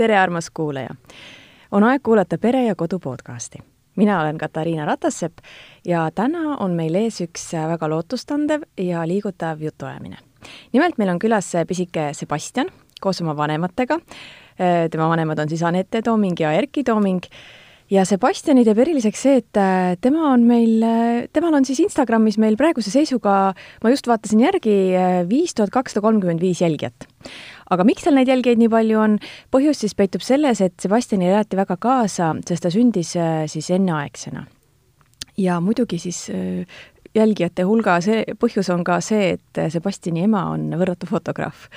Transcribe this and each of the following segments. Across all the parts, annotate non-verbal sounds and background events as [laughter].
tere, armas kuulaja! on aeg kuulata Pere ja Kodu podcasti. mina olen Katariina Ratassepp ja täna on meil ees üks väga lootustandev ja liigutav jutuajamine. nimelt meil on külas pisike Sebastian koos oma vanematega. tema vanemad on siis Anette Tooming ja Erki Tooming ja Sebastiani teeb eriliseks see, et äh, tema on meil, äh, temal on siis Instagramis meil praeguse seisuga, ma just vaatasin järgi, äh, viis tuhat kakssada kolmkümmend viis jälgijat. Aga miks tal neid jälgijaid nii palju on? põhjus siis peitub selles, et Sebastianile elati väga kaasa, sest ta sündis siis enneaegsena. ja muidugi siis jälgijate hulga see, põhjus on ka see, et Sebastiani ema on võrratu fotograaf.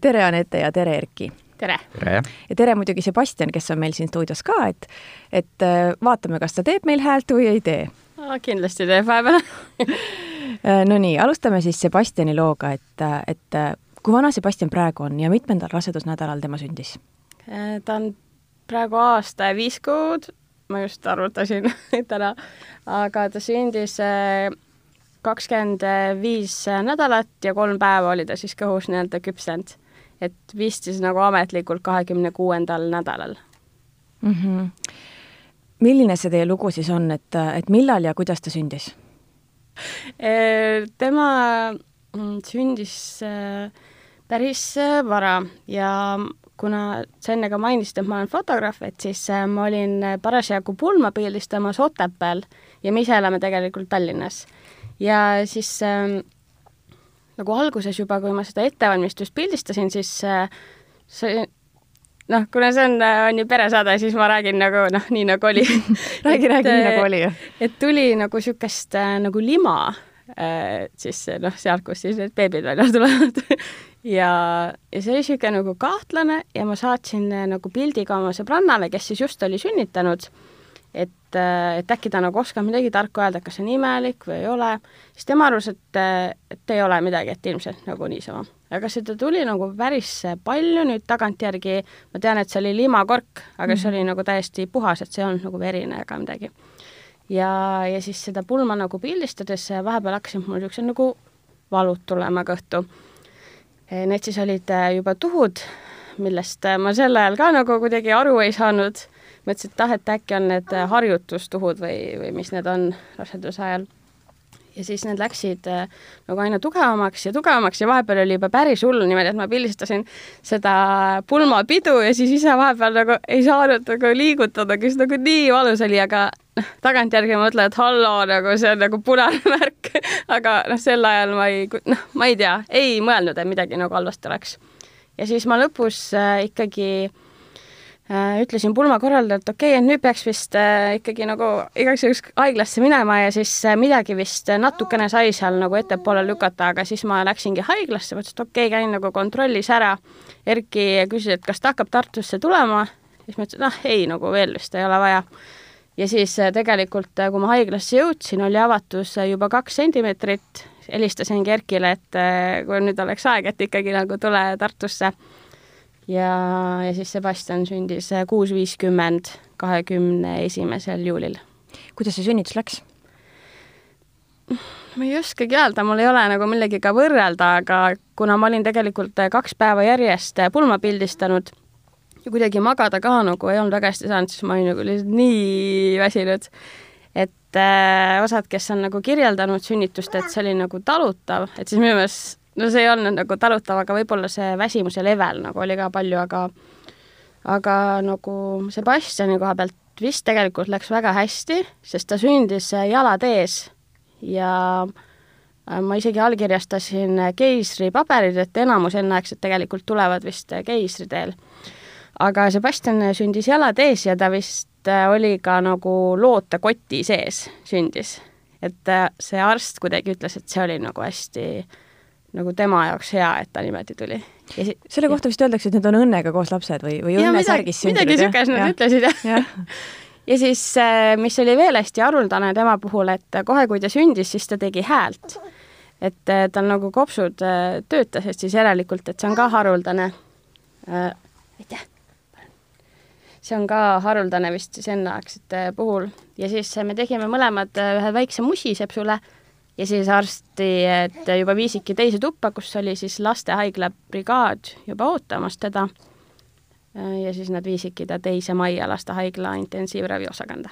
tere, Anette ja tere, Erki tere! tere! ja tere muidugi Sebastian, kes on meil siin stuudios ka, et, et äh, vaatame, kas ta teeb meil häält või ei tee. kindlasti teeb vahepeal [laughs] äh, Nonii, alustame siis Sebastiani looga, et, et äh, kui vana Sebastian praegu on ja mitmendal rasedusnädalal tema sündis? ta on praegu aasta ja viis kuud, ma just arvutasin [laughs] täna, aga ta sündis kakskümmend viis nädalat ja kolm päeva oli ta siis kõhus nii-öelda küpsenud et vist siis nagu ametlikult kahekümne kuuendal nädalal mm. -hmm. milline see teie lugu siis on, et, et millal ja kuidas ta sündis? tema mm, sündis äh, päris äh, vara ja kuna sa enne ka mainisid, et ma olen fotograaf, et siis äh, ma olin parasjagu pulma pildistamas Otepääl ja me ise elame tegelikult Tallinnas. ja siis äh, nagu alguses juba, kui ma seda ettevalmistust pildistasin, siis äh, see noh, kuna see on, äh, on ju peresaade, siis ma räägin nagu noh, nii nagu oli [laughs] räägi, räägi nii nagu oli. et tuli nagu niisugust äh, nagu lima äh, siis noh, sealt, kus siis need beebid välja tulevad [laughs] ja, ja see oli niisugune nagu kahtlane ja ma saatsin äh, nagu pildi ka oma sõbrannale, kes siis just oli sünnitanud et, äh, et äkki ta nagu oskab midagi tarka öelda, kas see on imelik või ei ole, siis tema arvas, et, et ei ole midagi, et ilmselt nagu niisama. aga seda tuli nagu päris palju nüüd tagantjärgi, ma tean, et see oli limakork, aga see oli nagu täiesti puhas, et see ei olnud nagu verine ega midagi. ja, ja siis seda pulma nagu pildistades vahepeal hakkasid mul niisugused nagu valud tulema kõhtu. Need siis olid juba tuhud, millest ma sel ajal ka nagu kuidagi aru ei saanud mõtlesin, et ah, et äkki on need harjutustuhud või, või mis need on raseduse ajal. ja siis need läksid nagu aina tugevamaks ja tugevamaks ja vahepeal oli juba päris hull niimoodi, et ma pildistasin seda pulmapidu ja siis ise vahepeal nagu ei saanud nagu liigutada, kes nagu nii valus oli, aga noh, tagantjärgi ma mõtlen, et halloo, nagu see on nagu punane märk aga noh, sel ajal ma ei, noh, ma ei tea, ei mõelnud, et midagi nagu halvasti oleks. ja siis ma lõpus äh, ikkagi äh, Äh, ütlesin pulmakorraldajale, et okei okay,, et nüüd peaks vist äh, ikkagi nagu igaks juhuks haiglasse minema ja siis äh, midagi vist natukene sai seal nagu ettepoole lükata, aga siis ma läksingi haiglasse, mõtlesin, et okei okay,, käin nagu kontrollis ära. Erki küsis, et kas ta hakkab Tartusse tulema, siis ma ütlesin, et ah ei, nagu veel vist ei ole vaja. Ja siis tegelikult, kui ma haiglasse jõudsin, oli avatus juba kaks sentimeetrit, helistasingi Erkile, et kui nüüd oleks aeg, et ikkagi nagu tule Tartusse ja, ja siis Sebastian sündis kuus viiskümmend kahekümne esimesel juulil. kuidas see sünnitus läks? ma ei oskagi öelda, mul ei ole nagu millegiga võrrelda, aga kuna ma olin tegelikult kaks päeva järjest pulma pildistanud ja kuidagi magada ka nagu ei olnud väga hästi saanud, siis ma olin nagu lihtsalt nii väsinud. et äh, osad, kes on nagu kirjeldanud sünnitust, et see oli nagu talutav, et siis minu meelest no see ei olnud nagu talutav, aga võib-olla see väsimuse level nagu oli ka palju, aga aga nagu Sebastiani koha pealt vist tegelikult läks väga hästi, sest ta sündis jalad ees ja äh, ma isegi allkirjastasin keisripaberid, et enamus enneaegsed tegelikult tulevad vist keisri teel. Aga Sebastian sündis jalad ees ja ta vist äh, oli ka nagu lootekoti sees sündis. et äh, see arst kuidagi ütles, et see oli nagu hästi nagu tema jaoks hea, et ta niimoodi tuli. Si selle kohta vist öeldakse, et need on õnnega koos lapsed või, või õnnesärgis sündinud? midagi niisugust nad ütlesid, jah ja. ja siis, äh, mis oli veel hästi haruldane tema puhul, et kohe, kui ta sündis, siis ta tegi häält. et tal nagu kopsud töötasid siis järelikult, et see on ka haruldane. aitäh! See on ka haruldane vist siis enneaegsete puhul ja siis me tegime mõlemad ühe väikse musisepsule ja siis arsti, et juba viisiki teise tuppa, kus oli siis lastehaigla brigaad juba ootamas teda. ja siis nad viisidki ta teise Maia lastehaigla intensiivraviosakonda.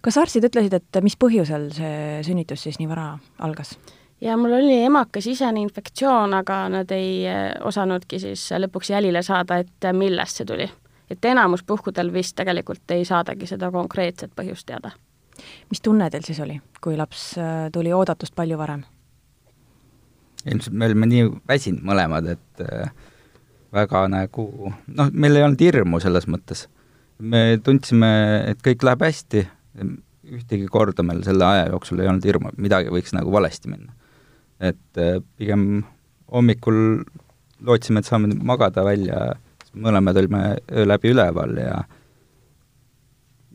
kas arstid ütlesid, et mis põhjusel see sünnitus siis nii vara algas? ja mul oli emakasisene infektsioon, aga nad ei osanudki siis lõpuks jälile saada, et millest see tuli. Et enamus puhkudel vist tegelikult ei saadagi seda konkreetset põhjust teada. mis tunne teil siis oli, kui laps äh, tuli oodatust palju varem? ilmselt me olime nii väsinud mõlemad, et äh, väga nagu noh, meil ei olnud hirmu selles mõttes. me tundsime, et kõik läheb hästi, ühtegi korda meil selle aja jooksul ei olnud hirmu, et midagi võiks nagu valesti minna. et äh, pigem hommikul lootsime, et saame magada välja, mõlemad olime öö läbi üleval ja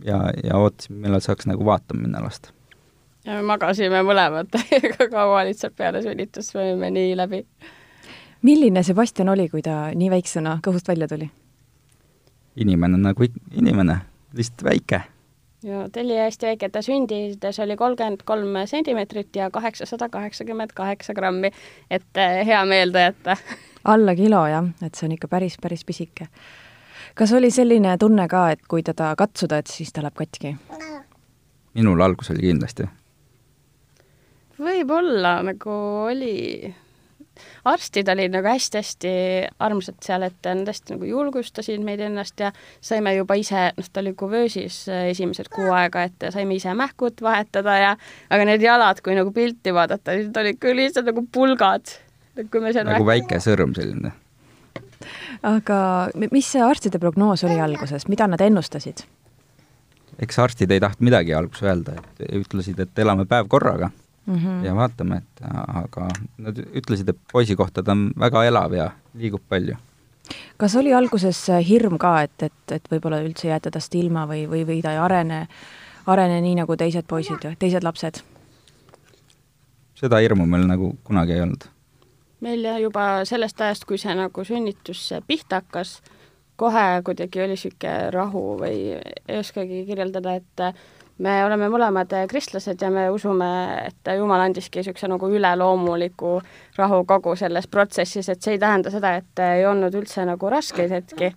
ja, ja ootasime, millal saaks nagu vaatama minna last. ja me magasime mõlemad [laughs] täiega kaua lihtsalt peale sünnitust, me olime nii läbi milline Sebastian oli, kui ta nii väiksena kõhust välja tuli? inimene nagu inimene, lihtsalt väike. ja ta oli hästi väike, ta sündides oli kolmkümmend kolm sentimeetrit ja kaheksasada kaheksakümmend kaheksa grammi, et eh, hea meelde jätta. [laughs] alla kilo jah, et see on ikka päris, päris pisike. kas oli selline tunne ka, et kui teda katsuda, et siis ta läheb katki? minul algus oli kindlasti. võib-olla nagu oli arstid olid nagu hästi-hästi armsad seal, et nad hästi nagu julgustasid meid ennast ja saime juba ise, noh, ta oli kuvöösis äh, esimesed kuu aega, et saime ise mähkut vahetada ja aga need jalad, kui nagu pilti vaadata, siis need olid küll lihtsalt nagu pulgad. Kui me seal nagu mähku... väike sõrm selline. aga mis see arstide prognoos oli alguses, mida nad ennustasid? eks arstid ei tahtnud midagi alguses öelda, et ütlesid, et elame päev korraga mm -hmm. ja vaatame, et aga nad ütlesid, et poisi kohta ta on väga elav ja liigub palju. kas oli alguses hirm ka, et, et, et võib-olla üldse jääte tast ilma või, või, või ta ei arene, arene nii nagu teised poisid, teised lapsed? seda hirmu meil nagu kunagi ei olnud. Meil juba sellest ajast, kui see nagu sünnitus pihta hakkas, kohe kuidagi oli niisugune rahu või ei oskagi kirjeldada, et me oleme mõlemad kristlased ja me usume, et Jumal andiski niisuguse nagu üleloomuliku rahu kogu selles protsessis, et see ei tähenda seda, et ei olnud üldse nagu raskeid hetki.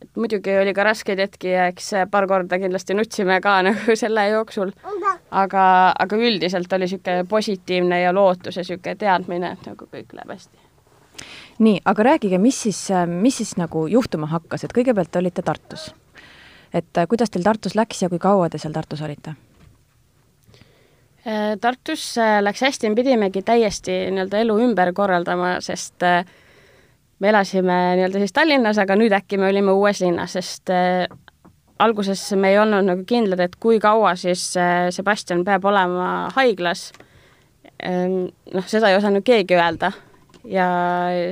Et muidugi oli ka raskeid hetki ja eks paar korda kindlasti nutsime ka [laughs] nagu selle jooksul, aga, aga üldiselt oli niisugune positiivne ja lootus ja niisugune teadmine, et nagu kõik läheb hästi. Nii, aga rääkige, mis siis, mis siis nagu juhtuma hakkas, et kõigepealt olite Tartus. Et äh, kuidas teil Tartus läks ja kui kaua te seal Tartus olite? Äh, Tartus äh, läks hästi, me pidimegi täiesti nii-öelda elu ümber korraldama, sest me elasime nii-öelda siis Tallinnas, aga nüüd äkki me olime uues linnas, sest alguses me ei olnud nagu kindlad, et kui kaua siis Sebastian peab olema haiglas. Ehm, noh, seda ei osanud keegi öelda ja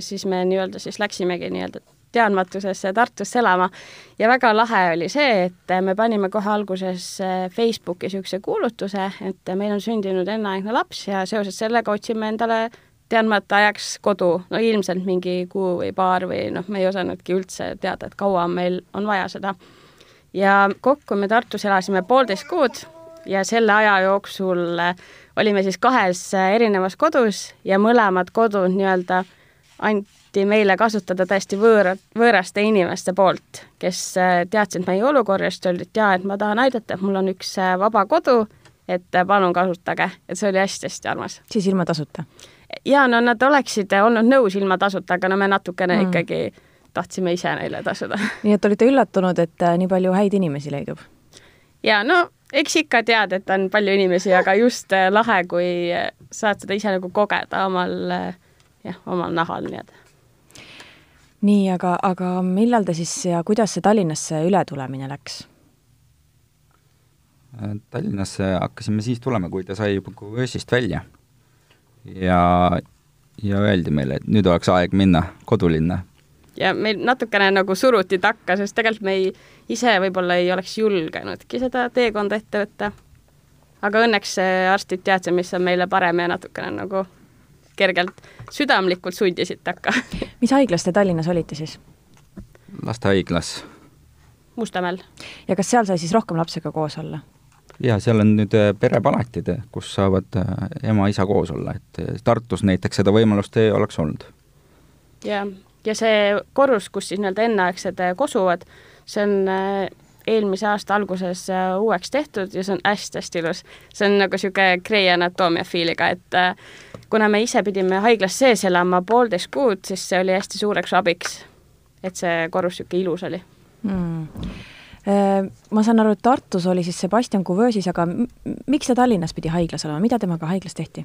siis me nii-öelda siis läksimegi nii-öelda teadmatusesse Tartusse elama ja väga lahe oli see, et me panime kohe alguses eh, Facebooki niisuguse kuulutuse, et meil on sündinud enneaegne laps ja seoses sellega otsime endale teadmata ajaks kodu, no ilmselt mingi kuu või paar või noh, me ei osanudki üldse teada, et kaua meil on vaja seda. ja kokku me Tartus elasime poolteist kuud ja selle aja jooksul eh, olime siis kahes eh, erinevas kodus ja mõlemad kodud nii-öelda anti meile kasutada täiesti võõra, võõraste inimeste poolt, kes äh, teadsid meie olukorrast, öeldi, et jaa, et ma tahan aidata, et mul on üks vaba kodu, et palun kasutage, et see oli hästi-hästi armas. siis ilma tasuta? Jaa, no nad oleksid olnud nõus ilma tasuta, aga no me natukene mm. ikkagi tahtsime ise neile tasuda. [laughs] nii et olite üllatunud, et nii palju häid inimesi leidub? jaa, no eks ikka tead, et on palju inimesi, aga just lahe, kui saad seda ise nagu kogeda omal jah, omal nahal nii-öelda nii, aga, aga millal te siis ja kuidas see Tallinnasse ületulemine läks? Äh, Tallinnasse hakkasime siis tulema, kui ta sai juba kuvöösist välja. Ja, ja öeldi meile, et nüüd oleks aeg minna kodulinna. ja meil natukene nagu suruti takka, sest tegelikult me ei, ise võib-olla ei oleks julgenudki seda teekonda ette võtta. aga õnneks arstid teadsid, mis on meile parem ja natukene nagu kergelt südamlikult sundisid takka [laughs] mis haiglas te Tallinnas olite siis? lastehaiglas. Mustamäel. ja kas seal sai siis rohkem lapsega koos olla? Jaa, seal on nüüd äh, perepalatid, kus saavad ema-isa äh, koos olla, et äh, Tartus näiteks seda võimalust ei oleks olnud. jah, ja see korrus, kus siis nii-öelda enneaegsed kosuvad, see on eelmise aasta alguses uueks tehtud ja see on hästi-hästi ilus. see on nagu niisugune Grey Anatomia feel'iga, et kuna me ise pidime haiglas sees elama poolteist kuud, siis see oli hästi suureks abiks, et see korrus niisugune ilus oli mm ma saan aru, et Tartus oli siis Sebastian Couveusis, aga miks ta Tallinnas pidi haiglas olema, mida temaga haiglas tehti?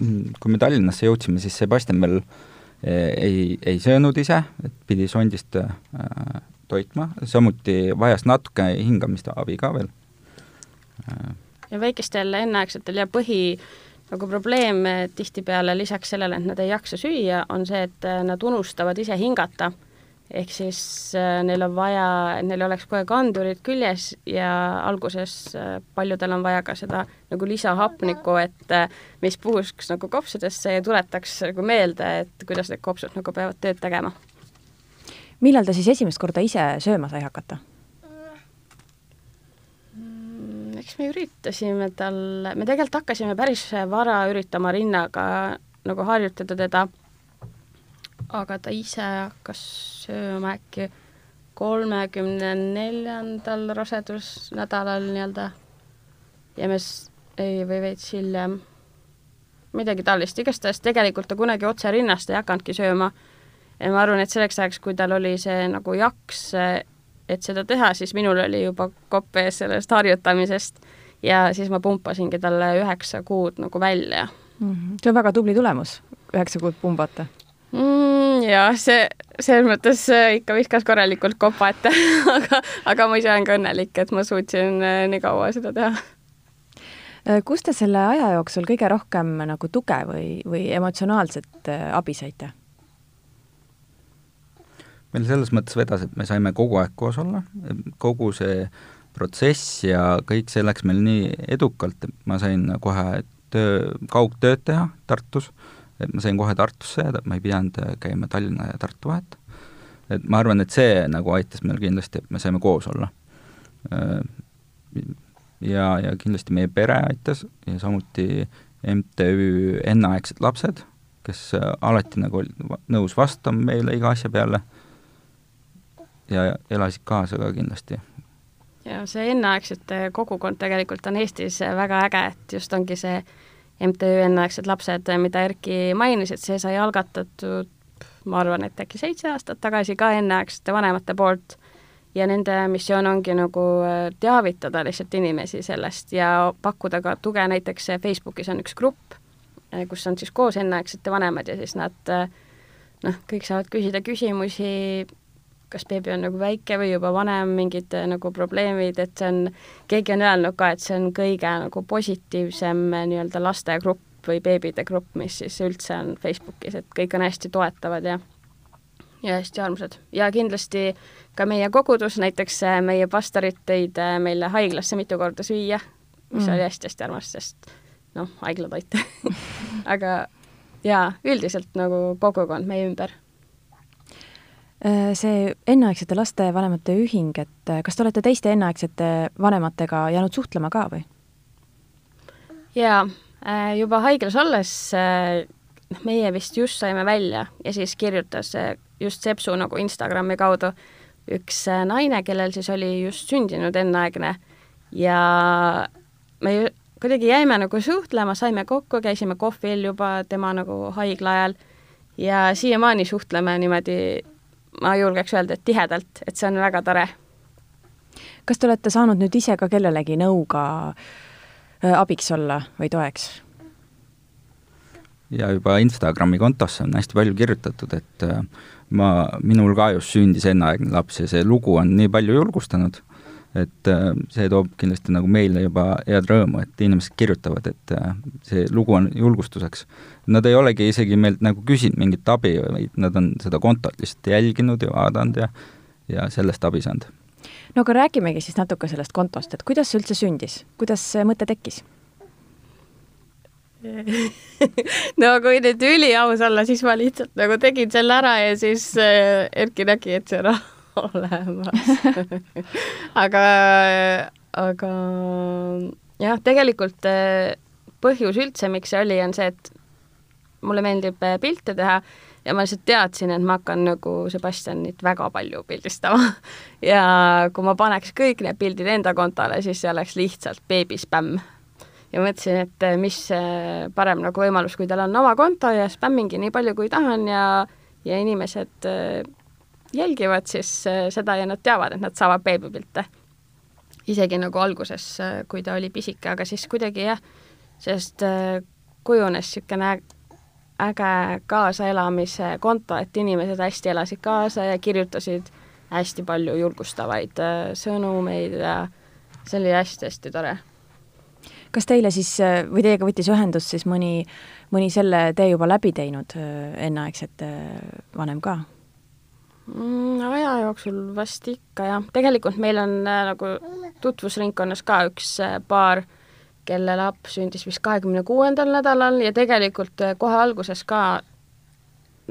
Mm, kui me Tallinnasse jõudsime, siis Sebastian veel eh, ei, ei söönud ise, et pidi sondist äh, toitma, samuti vajas natuke hingamisabi ka veel. Äh.. ja väikestel enneaegsetel ja põhi nagu probleem tihtipeale lisaks sellele, et nad ei jaksa süüa, on see, et nad unustavad ise hingata ehk siis äh, neil on vaja, et neil oleks kogu aeg andurid küljes ja alguses äh, paljudel on vaja ka seda nagu lisahapnikku, et äh, mis puhuks nagu kopsudesse ja tuletaks nagu meelde, et kuidas need kopsud nagu peavad tööd tegema. millal ta siis esimest korda ise sööma sai hakata? Mm, eks me üritasime tal, me tegelikult hakkasime päris vara üritama rinnaga nagu harjutada teda aga ta ise hakkas sööma äkki kolmekümne neljandal rasedusnädalal nii-öelda ja me ei, või veits hiljem, midagi taolist, igastahes tegelikult ta kunagi otse rinnast ei hakanudki sööma. ja ma arvan, et selleks ajaks, kui tal oli see nagu jaks, et seda teha, siis minul oli juba kopp ees sellest harjutamisest ja siis ma pumpasingi talle üheksa kuud nagu välja mm. -hmm. see on väga tubli tulemus, üheksa kuud pumbata mm,? Jaa, see, selles mõttes ikka viskas korralikult kopa ette [laughs] aga, aga ma ise olen ka õnnelik, et ma suutsin äh, nii kaua seda teha. Äh, kust te selle aja jooksul kõige rohkem nagu tuge või, või emotsionaalset äh, abi saite? meil selles mõttes vedas, et me saime kogu aeg koos olla, kogu see protsess ja kõik see läks meil nii edukalt, et ma sain kohe töö, kaugtööd teha Tartus et ma sain kohe Tartusse jääda, ma ei pidanud äh, käima Tallinna ja Tartu vahet. et ma arvan, et see nagu aitas meil kindlasti, et me saime koos olla. Äh, ja, ja kindlasti meie pere aitas ja samuti MTÜ Enneaegsed lapsed, kes äh, alati nagu olid nõus vastama meile iga asja peale ja elasid kaasa ka kindlasti ja see enneaegsete kogukond tegelikult on Eestis väga äge, et just ongi see MTÜ Enneaegsed lapsed, mida Erki mainis, et see sai algatatud ma arvan, et äkki seitse aastat tagasi ka enneaegsete vanemate poolt. Ja nende missioon ongi nagu äh, teavitada lihtsalt inimesi sellest ja pakkuda ka tuge, näiteks Facebookis on üks grupp, äh, kus on siis koos enneaegsete vanemad ja siis nad äh, noh, kõik saavad küsida küsimusi, kas beebi on nagu väike või juba vanem, mingid äh, nagu probleemid, et see on, keegi on öelnud ka, et see on kõige nagu positiivsem äh, nii-öelda lastegrupp või beebide grupp, mis siis üldse on Facebookis, et kõik on hästi toetavad ja ja hästi armsad. ja kindlasti ka meie kogudus, näiteks äh, meie pastorid tõid meile haiglasse mitu korda süüa, mis mm. oli hästi-hästi armas, sest noh, haiglatoit [laughs] aga jaa, üldiselt nagu kogukond meie ümber see enneaegsete lastevanemate ühing, et äh, kas te olete teiste enneaegsete vanematega jäänud suhtlema ka või? jaa, äh, juba haiglas olles meie vist just saime välja ja siis kirjutas just Sepsu nagu Instagrami kaudu üks naine, kellel siis oli just sündinud enneaegne ja me kuidagi jäime nagu suhtlema, saime kokku, käisime kohvil juba tema nagu haigla ajal ja siiamaani suhtleme niimoodi ma julgeks öelda, et tihedalt, et see on väga tore. kas te olete saanud nüüd ise ka kellelegi nõuga äh, abiks olla või toeks? ja juba Instagrami kontosse on hästi palju kirjutatud, et äh, ma, minul ka just sündis enneaegne laps ja see lugu on nii palju julgustanud et äh, see toob kindlasti nagu meile juba head rõõmu, et inimesed kirjutavad, et äh, see lugu on julgustuseks. Nad ei olegi isegi meilt nagu küsinud mingit abi, vaid nad on seda kontot lihtsalt jälginud ja vaadanud ja ja sellest abi saanud. no aga räägimegi siis natuke sellest kontost, et kuidas see üldse sündis, kuidas see mõte tekkis? [laughs] no kui nüüd üliaus olla, siis ma lihtsalt nagu tegin selle ära ja siis äh, Erki nägi, et see raha olemas [laughs] aga, aga jah, tegelikult eh, põhjus üldse, miks see oli, on see, et mulle meeldib eh, pilte teha ja ma lihtsalt teadsin, et ma hakkan nagu Sebastianit väga palju pildistama. [laughs] ja kui ma paneks kõik need pildid enda kontole, siis see oleks lihtsalt beebispämm. ja mõtlesin, et mis parem nagu võimalus, kui tal on oma konto ja spämmingi nii palju, kui tahan ja, ja inimesed jälgivad siis äh, seda ja nad teavad, et nad saavad beebipilte. isegi nagu alguses, äh, kui ta oli pisike, aga siis kuidagi jah, sest kujunes niisugune äge kaasaelamise konto, et inimesed hästi elasid kaasa ja kirjutasid hästi palju julgustavaid äh, sõnumeid ja see oli hästi-hästi tore. kas teile siis äh, või teiega võttis ühendust siis mõni, mõni selle tee juba läbi teinud äh, enneaegset vanem ka mm,? aja jooksul vast ikka jah, tegelikult meil on nagu tutvusringkonnas ka üks paar äh, kelle laps sündis vist kahekümne kuuendal nädalal ja tegelikult äh, kohe alguses ka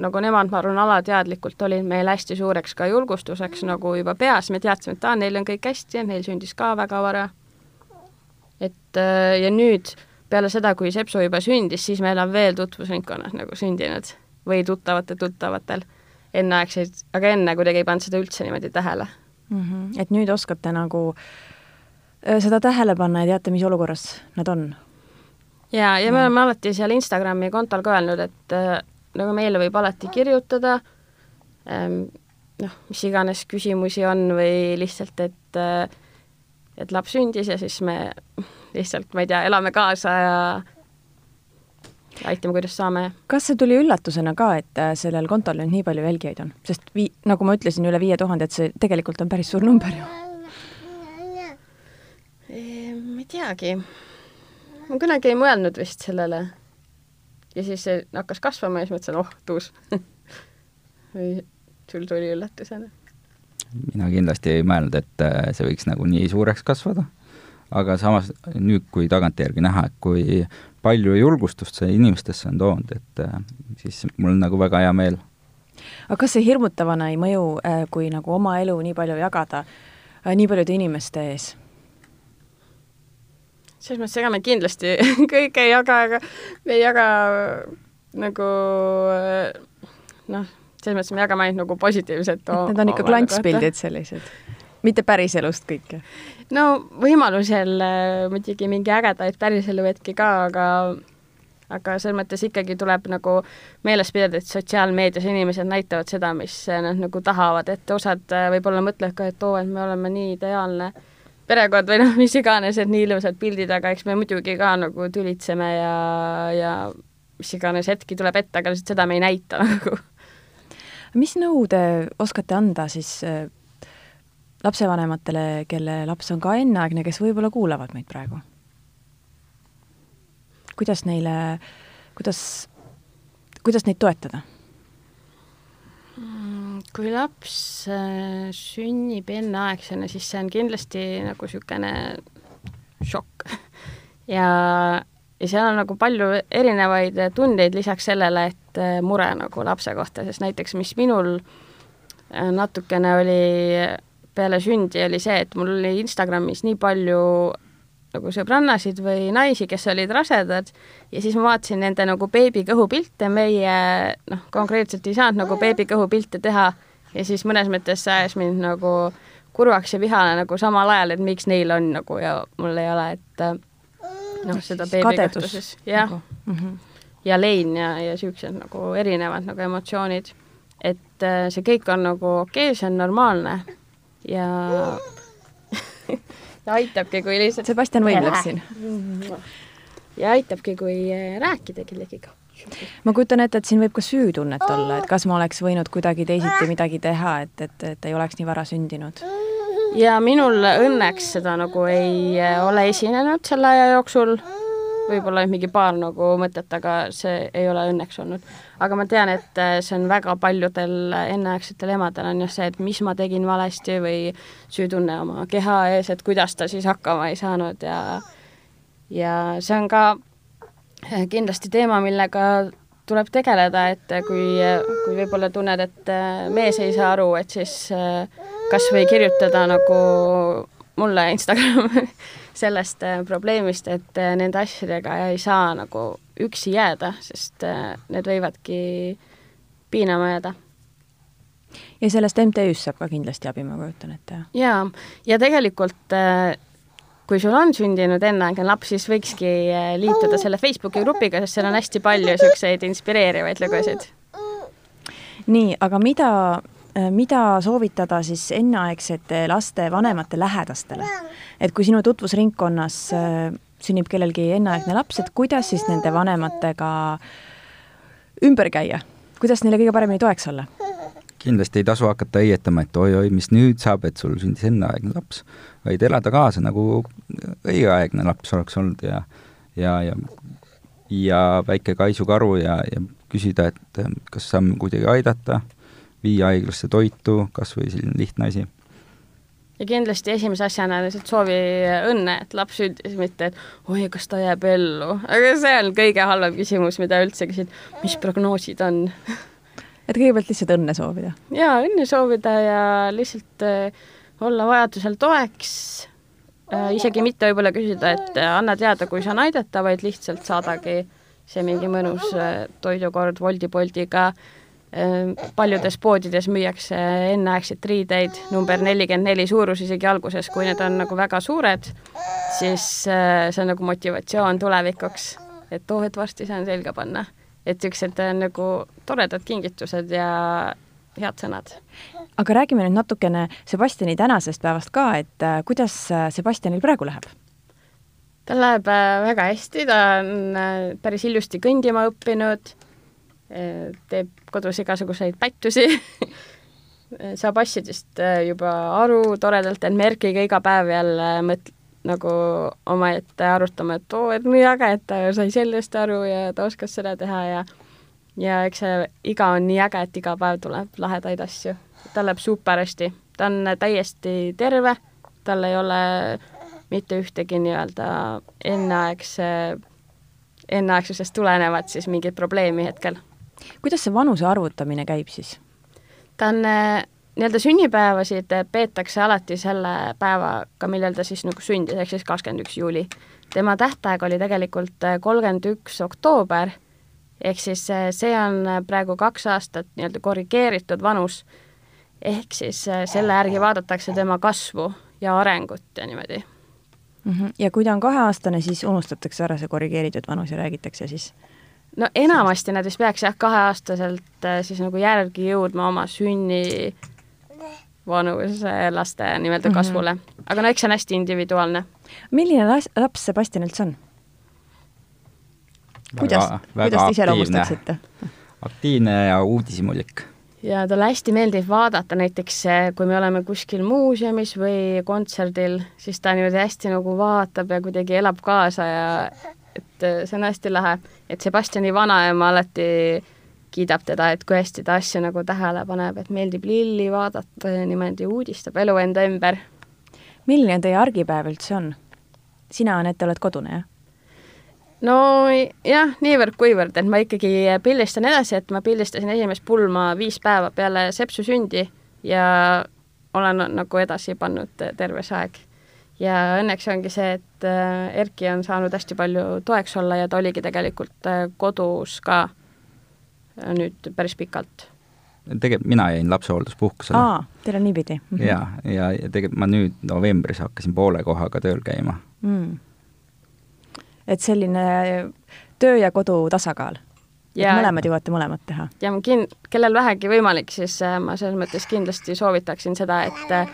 nagu nemad, ma arvan, alateadlikult olid meil hästi suureks ka julgustuseks nagu juba peas, me teadsime, et aa, neil on kõik hästi ja neil sündis ka väga vara. et äh, ja nüüd peale seda, kui Sepsu juba sündis, siis meil on veel tutvusringkonnas nagu sündinud või tuttavate tuttavatel enneaegseid, aga enne kuidagi ei pannud seda üldse niimoodi tähele mm. -hmm. et nüüd oskate nagu äh, seda tähele panna ja teate, mis olukorras nad on. jaa, ja me oleme alati seal Instagrami kontol ka öelnud, et äh, nagu meile võib alati kirjutada ähm,, noh, mis iganes küsimusi on või lihtsalt, et äh, et laps sündis ja siis me lihtsalt, ma ei tea, elame kaasa ja aitame, kuidas saame. kas see tuli üllatusena ka, et äh, sellel kontol nüüd nii palju jälgijaid on, sest vii-, nagu ma ütlesin, üle viie tuhande, et see tegelikult on päris suur number ju ma ei teagi, ma kunagi ei mõelnud vist sellele. ja siis see hakkas kasvama ja siis mõtlesin, oh, tuus [laughs] või sul tuli üllatusena? mina kindlasti ei mõelnud, et äh, see võiks nagu nii suureks kasvada, aga samas nüüd, kui tagantjärgi näha, et kui palju julgustust see inimestesse on toonud, et äh, siis mul on nagu väga hea meel. aga kas see hirmutavana ei mõju, äh, kui nagu oma elu nii palju jagada nii paljude inimeste ees? selles mõttes, ega me kindlasti [laughs] kõike ei jaga, aga me ei jaga nagu noh, selles mõttes me jagame ainult nagu positiivset Need on ikka klantspildid sellised, mitte päriselust kõike? no võimalusel äh, muidugi mingi ägedaid päriselu hetki ka, aga aga selles mõttes ikkagi tuleb nagu meeles pidada, et sotsiaalmeedias inimesed näitavad seda, mis nad nagu tahavad, et osad äh, võib-olla mõtlevad ka, et oo, et me oleme nii ideaalne perekond või noh, mis iganes, et nii ilusad pildid, aga eks me muidugi ka nagu tülitseme ja, ja mis iganes hetki tuleb ette, aga lihtsalt seda me ei näita [laughs] nagu. mis nõu te oskate anda siis äh, lapsevanematele, kelle laps on ka enneaegne, kes võib-olla kuulavad meid praegu? kuidas neile, kuidas, kuidas neid toetada? kui laps äh, sünnib enneaegsena, siis see on kindlasti nagu niisugune šokk. [laughs] ja, ja seal on nagu palju erinevaid tundeid lisaks sellele, et äh, mure nagu lapse kohta, sest näiteks mis minul äh, natukene oli peale sündi, oli see, et mul oli Instagramis nii palju nagu sõbrannasid või naisi, kes olid rasedad ja siis ma vaatasin nende nagu beebi kõhupilte, meie noh, konkreetselt ei saanud nagu beebi kõhupilte teha ja siis mõnes mõttes see ajas mind nagu kurvaks ja vihane nagu samal ajal, et miks neil on nagu ja mul ei ole, et noh, seda beebi kõhtu siis, jah nagu. mm. -hmm. ja lein ja, ja niisugused nagu erinevad nagu emotsioonid. et äh, see kõik on nagu okei okay,, see on normaalne ja [laughs] ja aitabki, kui lihtsalt Sebastian võimleb siin. ja aitabki, kui äh, rääkida kellegiga. ma kujutan ette, et siin võib ka süütunnet olla, et kas ma oleks võinud kuidagi teisiti midagi teha, et, et, et ei oleks nii vara sündinud? ja minul õnneks seda nagu ei äh, ole esinenud selle aja jooksul, võib-olla mingi paar nagu mõtet, aga see ei ole õnneks olnud. Aga ma tean, et äh, see on väga paljudel enneaegsetel emadel on just see, et mis ma tegin valesti või süütunne oma keha ees, et kuidas ta siis hakkama ei saanud ja ja see on ka äh, kindlasti teema, millega tuleb tegeleda, et kui, kui võib-olla tunned, et äh, mees ei saa aru, et siis kas või kirjutada nagu mulle Instagrami [laughs] sellest probleemist, et nende asjadega ei saa nagu üksi jääda, sest äh, need võivadki piinama jääda. ja sellest MTÜ-st saab ka kindlasti abi, ma kujutan ette. jaa, ja tegelikult äh, kui sul on sündinud enneaegne laps, siis võikski äh, liituda selle Facebooki grupiga, sest seal on hästi palju niisuguseid inspireerivaid lugusid. nii, aga mida Äh, mida soovitada siis enneaegsete laste vanemate lähedastele? et kui sinu tutvusringkonnas äh, sünnib kellelgi enneaegne laps, et kuidas siis nende vanematega ümber käia, kuidas neile kõige paremini toeks olla? kindlasti ei tasu hakata heietama, et oi-oi, mis nüüd saab, et sul sündis enneaegne laps, vaid elada kaasa, nagu õigeaegne laps oleks olnud ja ja, ja ja väike kaisukaru ja, ja küsida, et kas saame kuidagi aidata viia haiglasse toitu, kas või selline lihtne asi. ja kindlasti esimese asjana lihtsalt soovi õnne, et laps sündis, mitte et oi, kas ta jääb ellu, aga see on kõige halvem küsimus, mida üldse küsid, mis prognoosid on et kõigepealt lihtsalt õnne soovida? jaa, õnne soovida ja lihtsalt äh, olla vajadusel toeks äh,, isegi mitte võib-olla küsida, et äh, anna teada, kui saan aidata, vaid lihtsalt saadagi see mingi mõnus toidukord Woldi-Boltiga äh, paljudes poodides müüakse enneaegseid riideid number nelikümmend neli suurus isegi alguses, kui need on nagu väga suured, siis äh, see on nagu motivatsioon tulevikuks, et oh, et varsti saan selga panna. et niisugused äh, nagu toredad kingitused ja head sõnad. aga räägime nüüd natukene Sebastiani tänasest päevast ka, et äh, kuidas Sebastianil praegu läheb? tal läheb väga hästi, ta on päris ilusti kõndima õppinud teeb kodus igasuguseid pättusi saab asjadest äh, juba aru toredalt, et Merkiga iga päev jälle mõt-, nagu omaette arutama, et oo, et nii äge, et ta sai sellest aru ja ta oskas seda teha ja ja eks see iga on nii äge, et iga päev tuleb lahedaid asju. tal läheb super hästi, ta on täiesti terve, tal ei ole mitte ühtegi nii-öelda enneaegse, enneaegsusest tulenevat siis mingit probleemi hetkel kuidas see vanuse arvutamine käib siis? ta on äh, nii-öelda sünnipäevasid peetakse alati selle päevaga, millal ta siis nagu sündis, ehk siis kakskümmend üks juuli. tema tähtaeg oli tegelikult äh, kolmkümmend üks oktoober, ehk siis äh, see on praegu kaks aastat nii-öelda korrigeeritud vanus, ehk siis selle järgi vaadatakse tema kasvu ja arengut ja niimoodi. -hmm. ja kui ta on kaheaastane, siis unustatakse ära see korrigeeritud vanus ja räägitakse siis no enamasti nad vist peaks jah, kaheaastaselt äh, siis nagu järgi jõudma oma sünni vanuse laste nii-öelda kasvule mm. -hmm. aga no eks see on hästi individuaalne. milline las-, laps Sebastian üldse on? kuidas, kuidas te iseloomustaksite? aktiivne ja uudishimulik. ja talle hästi meeldib vaadata näiteks, äh, kui me oleme kuskil muuseumis või kontserdil, siis ta niimoodi hästi nagu vaatab ja kuidagi elab kaasa ja et see on hästi lahe, et Sebastiani vanaema alati kiidab teda, et kui hästi ta asju nagu tähele paneb, et meeldib lilli vaadata ja niimoodi uudistab elu enda ümber. milline teie argipäev üldse on? sina, Anett, oled kodune, jah? no jah, niivõrd-kuivõrd, et ma ikkagi pildistan edasi, et ma pildistasin esimest pulma viis päeva peale sepsu sündi ja olen nagu edasi pannud terve see aeg ja õnneks ongi see, et äh, Erki on saanud hästi palju toeks olla ja ta oligi tegelikult äh, kodus ka äh, nüüd päris pikalt. tegelikult mina jäin lapsehoolduspuhkusele. aa, teil on niipidi mm? -hmm. ja, ja, ja tegelikult ma nüüd novembris hakkasin poole kohaga tööl käima mm.. et selline töö ja kodu tasakaal? et mõlemad jõuate mõlemat teha? ja ma kin-, kellel vähegi võimalik, siis ma selles mõttes kindlasti soovitaksin seda, et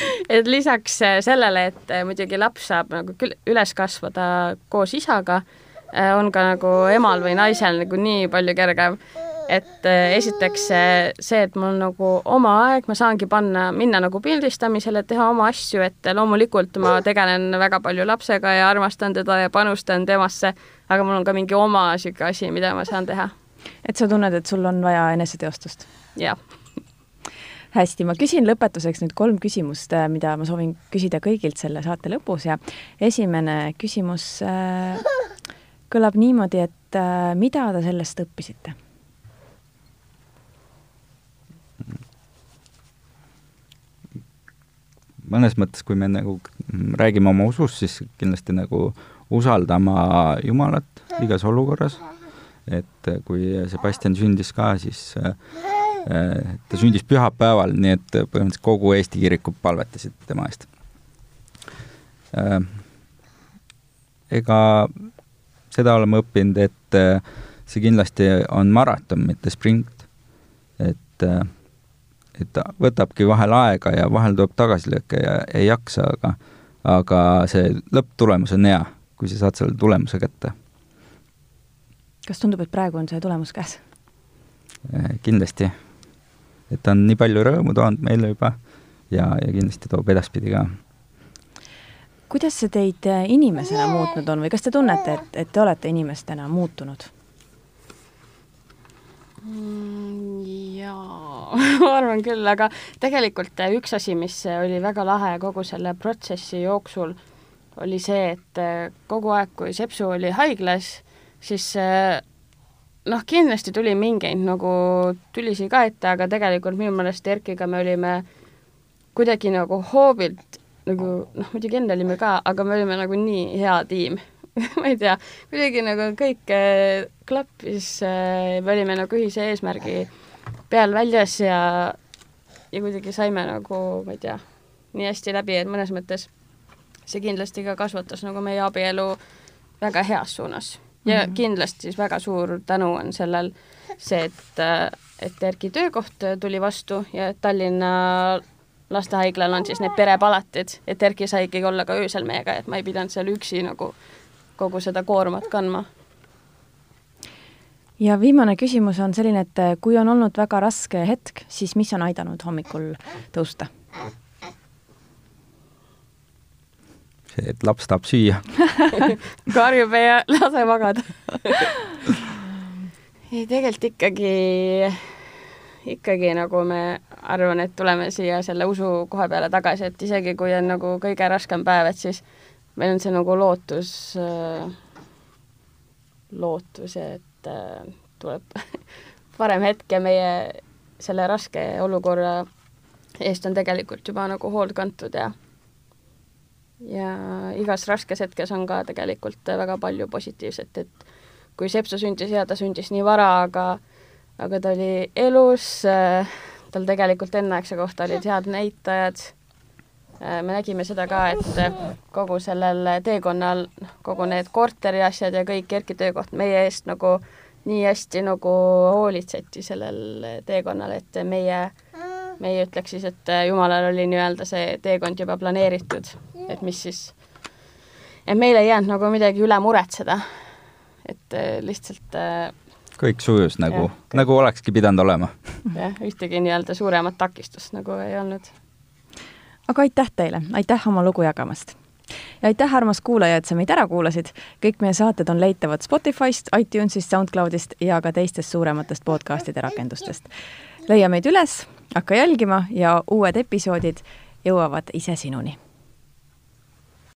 [laughs] et lisaks äh, sellele, et äh, muidugi laps saab nagu küll üles kasvada koos isaga, äh, on ka nagu emal või naisel nagu nii palju kergem, et esiteks see, et mul nagu oma aeg, ma saangi panna, minna nagu pildistamisele, teha oma asju, et loomulikult ma tegelen väga palju lapsega ja armastan teda ja panustan temasse, aga mul on ka mingi oma niisugune asi, mida ma saan teha. et sa tunned, et sul on vaja eneseteostust? jah hästi, ma küsin lõpetuseks nüüd kolm küsimust, äh, mida ma soovin küsida kõigilt selle saate lõpus ja esimene küsimus äh, kõlab niimoodi, et äh, mida te sellest õppisite? mõnes mõttes, kui me nagu räägime oma usust, siis kindlasti nagu usaldama Jumalat igas olukorras et kui Sebastian sündis ka, siis ta sündis pühapäeval, nii et põhimõtteliselt kogu Eesti kirikud palvetasid tema eest. ega seda oleme õppinud, et see kindlasti on maraton, mitte sprint. et, et võtabki vahel aega ja vahel tuleb tagasilööke ja ei jaksa, aga, aga see lõpptulemus on hea, kui sa saad selle tulemuse kätte kas tundub, et praegu on see tulemus käes? Äh, kindlasti. Et ta on nii palju rõõmu toonud meile juba ja, ja kindlasti toob edaspidi ka. kuidas see teid äh, inimesena muutnud on või kas te tunnete, et, et te olete inimestena muutunud? Mm, jaa, [laughs] ma arvan küll, aga tegelikult äh, üks asi, mis oli väga lahe kogu selle protsessi jooksul, oli see, et kogu aeg, kui Sepsu oli haiglas, siis noh, kindlasti tuli mingeid nagu tülisi ka ette, aga tegelikult minu meelest Erkiga me olime kuidagi nagu hoobilt nagu noh, muidugi enne olime ka, aga me olime nagu nii hea tiim. [laughs] Ma ei tea, kuidagi nagu kõik äh, klappis äh,, me olime nagu ühise eesmärgi peal väljas ja ja kuidagi saime nagu, ma ei tea, nii hästi läbi, et mõnes mõttes see kindlasti ka kasvatas nagu meie abielu väga heas suunas ja mm -hmm. kindlasti siis väga suur tänu on sellel see, et, et Erki töökoht tuli vastu ja Tallinna lastehaiglal on siis need perepalatid, et Erki saigi olla ka öösel meiega, et ma ei pidanud seal üksi nagu kogu seda koormat kandma. ja viimane küsimus on selline, et kui on olnud väga raske hetk, siis mis on aidanud hommikul tõusta? see, et laps tahab süüa. [laughs] Karjub ja lase magada ei, tegelikult ikkagi, ikkagi nagu me arvan, et tuleme siia selle usu koha peale tagasi, et isegi kui on nagu kõige raskem päev, et siis meil on see nagu lootus, lootus, et äh, tuleb [laughs] parem hetk ja meie selle raske olukorra eest on tegelikult juba nagu hoolt kantud ja ja igas raskes hetkes on ka tegelikult väga palju positiivset, et kui Sepsu sündis ja ta sündis nii vara, aga aga ta oli elus, tal tegelikult enneaegse kohta olid head näitajad, me nägime seda ka, et kogu sellel teekonnal, noh, kogu need korteri asjad ja kõik Erki töökoht meie eest nagu nii hästi nagu hoolitseti sellel teekonnal, et meie äh, meie ütleks siis, et äh, Jumalal oli nii-öelda see teekond juba planeeritud, et mis siis, et meil ei jäänud nagu midagi üle muretseda, et äh, lihtsalt äh, kõik sujus nagu, nagu olekski pidanud olema. jah, ühtegi nii-öelda suuremat takistust nagu ei olnud. aga aitäh teile, aitäh oma lugu jagamast! ja aitäh, armas kuulaja, et sa meid ära kuulasid. kõik meie saated on leitavad Spotify'st, iTunes'ist, SoundCloud'ist ja ka teistest suurematest podcast'ide rakendustest. leia meid üles hakka jälgima ja uued episoodid jõuavad ise sinuni